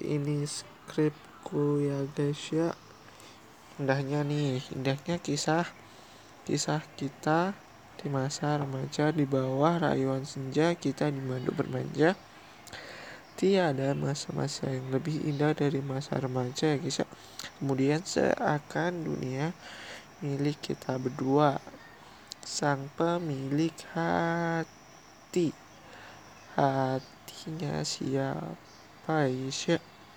ini skripku ya guys ya. Indahnya nih indahnya kisah kisah kita di masa remaja di bawah rayuan senja kita dimandu bermanja. Tiada masa-masa yang lebih indah dari masa remaja ya guys ya. Kemudian seakan dunia milik kita berdua. Sang pemilik hati. Hatinya siapa ya